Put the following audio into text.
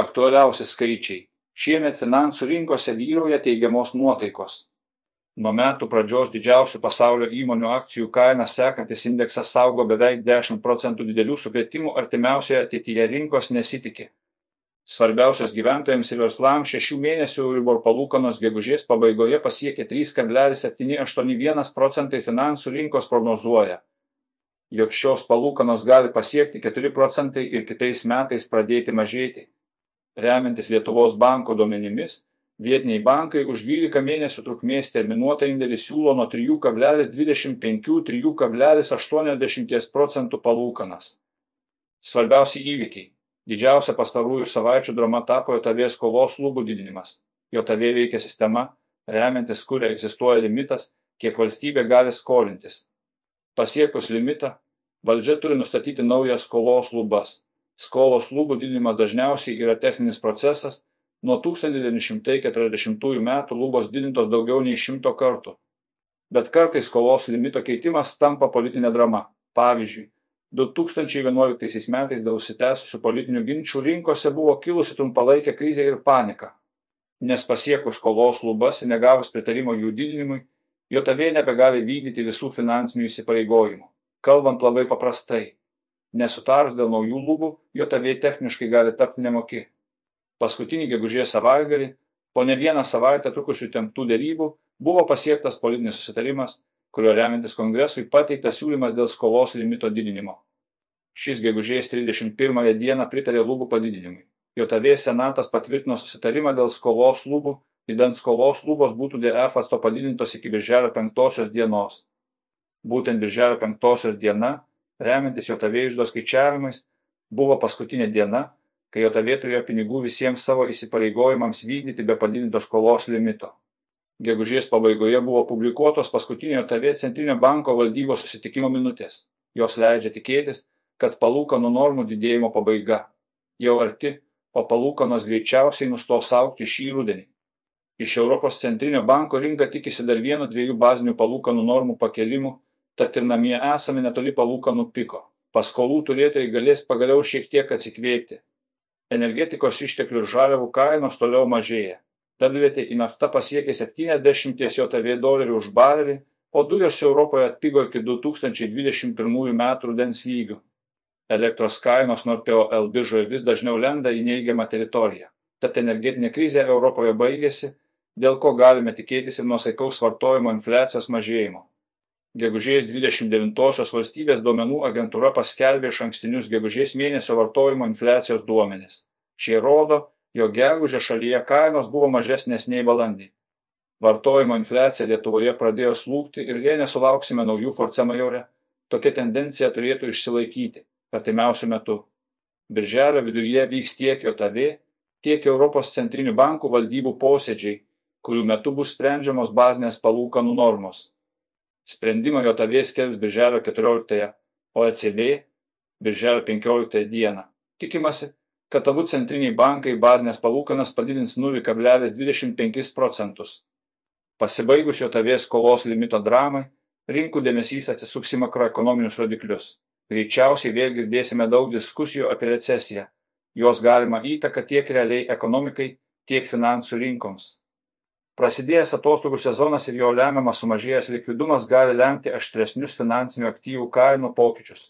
Aktualiausi skaičiai. Šiemet finansų rinkose vyrauja teigiamos nuotaikos. Nuo metų pradžios didžiausių pasaulio įmonių akcijų kainą sekantis indeksas augo beveik 10 procentų didelių sukrėtimų artimiausioje ateityje rinkos nesitikė. Svarbiausios gyventojams ir verslams šešių mėnesių Euribor palūkanos gegužės pabaigoje pasiekė 3,781 procentai finansų rinkos prognozuoja, jog šios palūkanos gali pasiekti 4 procentai ir kitais metais pradėti mažėti. Remiantis Lietuvos banko duomenimis, vietiniai bankai už 12 mėnesių trukmės terminuotą indėlį siūlo nuo 3,25-3,80 procentų palūkanas. Svarbiausi įvykiai. Didžiausia pastarųjų savaičių drama tapo JOTV skolos lubų didinimas. JOTV veikia sistema, remiantis kuria egzistuoja limitas, kiek valstybė gali skolintis. Pasiekus limitą, valdžia turi nustatyti naujas skolos lubas. Skolos lubų didinimas dažniausiai yra techninis procesas, nuo 1940 metų lubos didintos daugiau nei šimto kartų. Bet kartais skolos limito keitimas tampa politinė drama. Pavyzdžiui, 2011 metais dėl užsitęsusių politinių ginčių rinkose buvo kilusi trumpalaikė krizė ir panika. Nes pasiekus skolos lubas ir negavus pritarimo jų didinimui, JOTV nebegali vykdyti visų finansinių įsipareigojimų. Kalbant labai paprastai, Nesutarus dėl naujų lubų, JOTV techniškai gali tapti nemoki. Paskutinį gegužės savaitgalį, po ne vieną savaitę trukusių temptų dėrybų, buvo pasiektas politinis susitarimas, kurio remiantis kongresui pateiktas siūlymas dėl skolos limito didinimo. Šis gegužės 31 dieną pritarė lubų padidinimui. JOTV senatas patvirtino susitarimą dėl skolos lubų, įdant skolos lubos būtų DF atsto padidintos iki birželio 5 dienos. Būtent birželio 5 diena remiantis JOTV išdo skaičiavimais, buvo paskutinė diena, kai JOTV turėjo pinigų visiems savo įsipareigojimams vykdyti be padidintos skolos limito. Gegužės pabaigoje buvo publikuotos paskutinio JOTV Centrinio banko valdybos susitikimo minutės. Jos leidžia tikėtis, kad palūkanų normų didėjimo pabaiga jau arti, o palūkanos greičiausiai nustos aukti šį rudenį. Iš Europos centrinio banko rinka tikisi dar vieno dviejų bazinių palūkanų normų pakelimų tad ir namie esame netoli palūkanų piko. Paskolų turėtojai galės pagaliau šiek tiek atsikvėpti. Energetikos išteklių žaliavų kainos toliau mažėja. WTI į naftą pasiekė 70 JOTV dolerių už barelį, o dujos Europoje atpigo iki 2021 m. rudens lygių. Elektros kainos Norteo L biržoje vis dažniau lenda į neigiamą teritoriją. Tad energetinė krizė Europoje baigėsi, dėl ko galime tikėtis ir nuosaikaus vartojimo infliacijos mažėjimo gegužės dvidešimt devintosios valstybės duomenų agentūra paskelbė išankstinius gegužės mėnesio vartojimo infliacijos duomenis. Šie rodo, jog gegužę šalyje kainos buvo mažesnės nei balandį. Vartojimo infliacija Lietuvoje pradėjo slūgti ir jei nesulauksime naujų force majore, tokia tendencija turėtų išsilaikyti artimiausių metų. Birželio viduje vyks tiek JOTV, tiek Europos centrinių bankų valdybų posėdžiai, kurių metu bus sprendžiamos bazinės palūkanų normos. Sprendimą JOTV skelbs birželio 14, o ECB birželio 15 dieną. Tikimasi, kad abu centriniai bankai bazinės palūkanas padidins 0,25 procentus. Pasibaigus JOTV skolos limito dramai, rinkų dėmesys atsisuks į makroekonominius rodiklius. Greičiausiai vėl girdėsime daug diskusijų apie recesiją, jos galima įtaką tiek realiai ekonomikai, tiek finansų rinkoms. Prasidėjęs atostogų sezonas ir jo lemiamas sumažėjęs likvidumas gali lemti aštresnius finansinių aktyvų kainų pokyčius.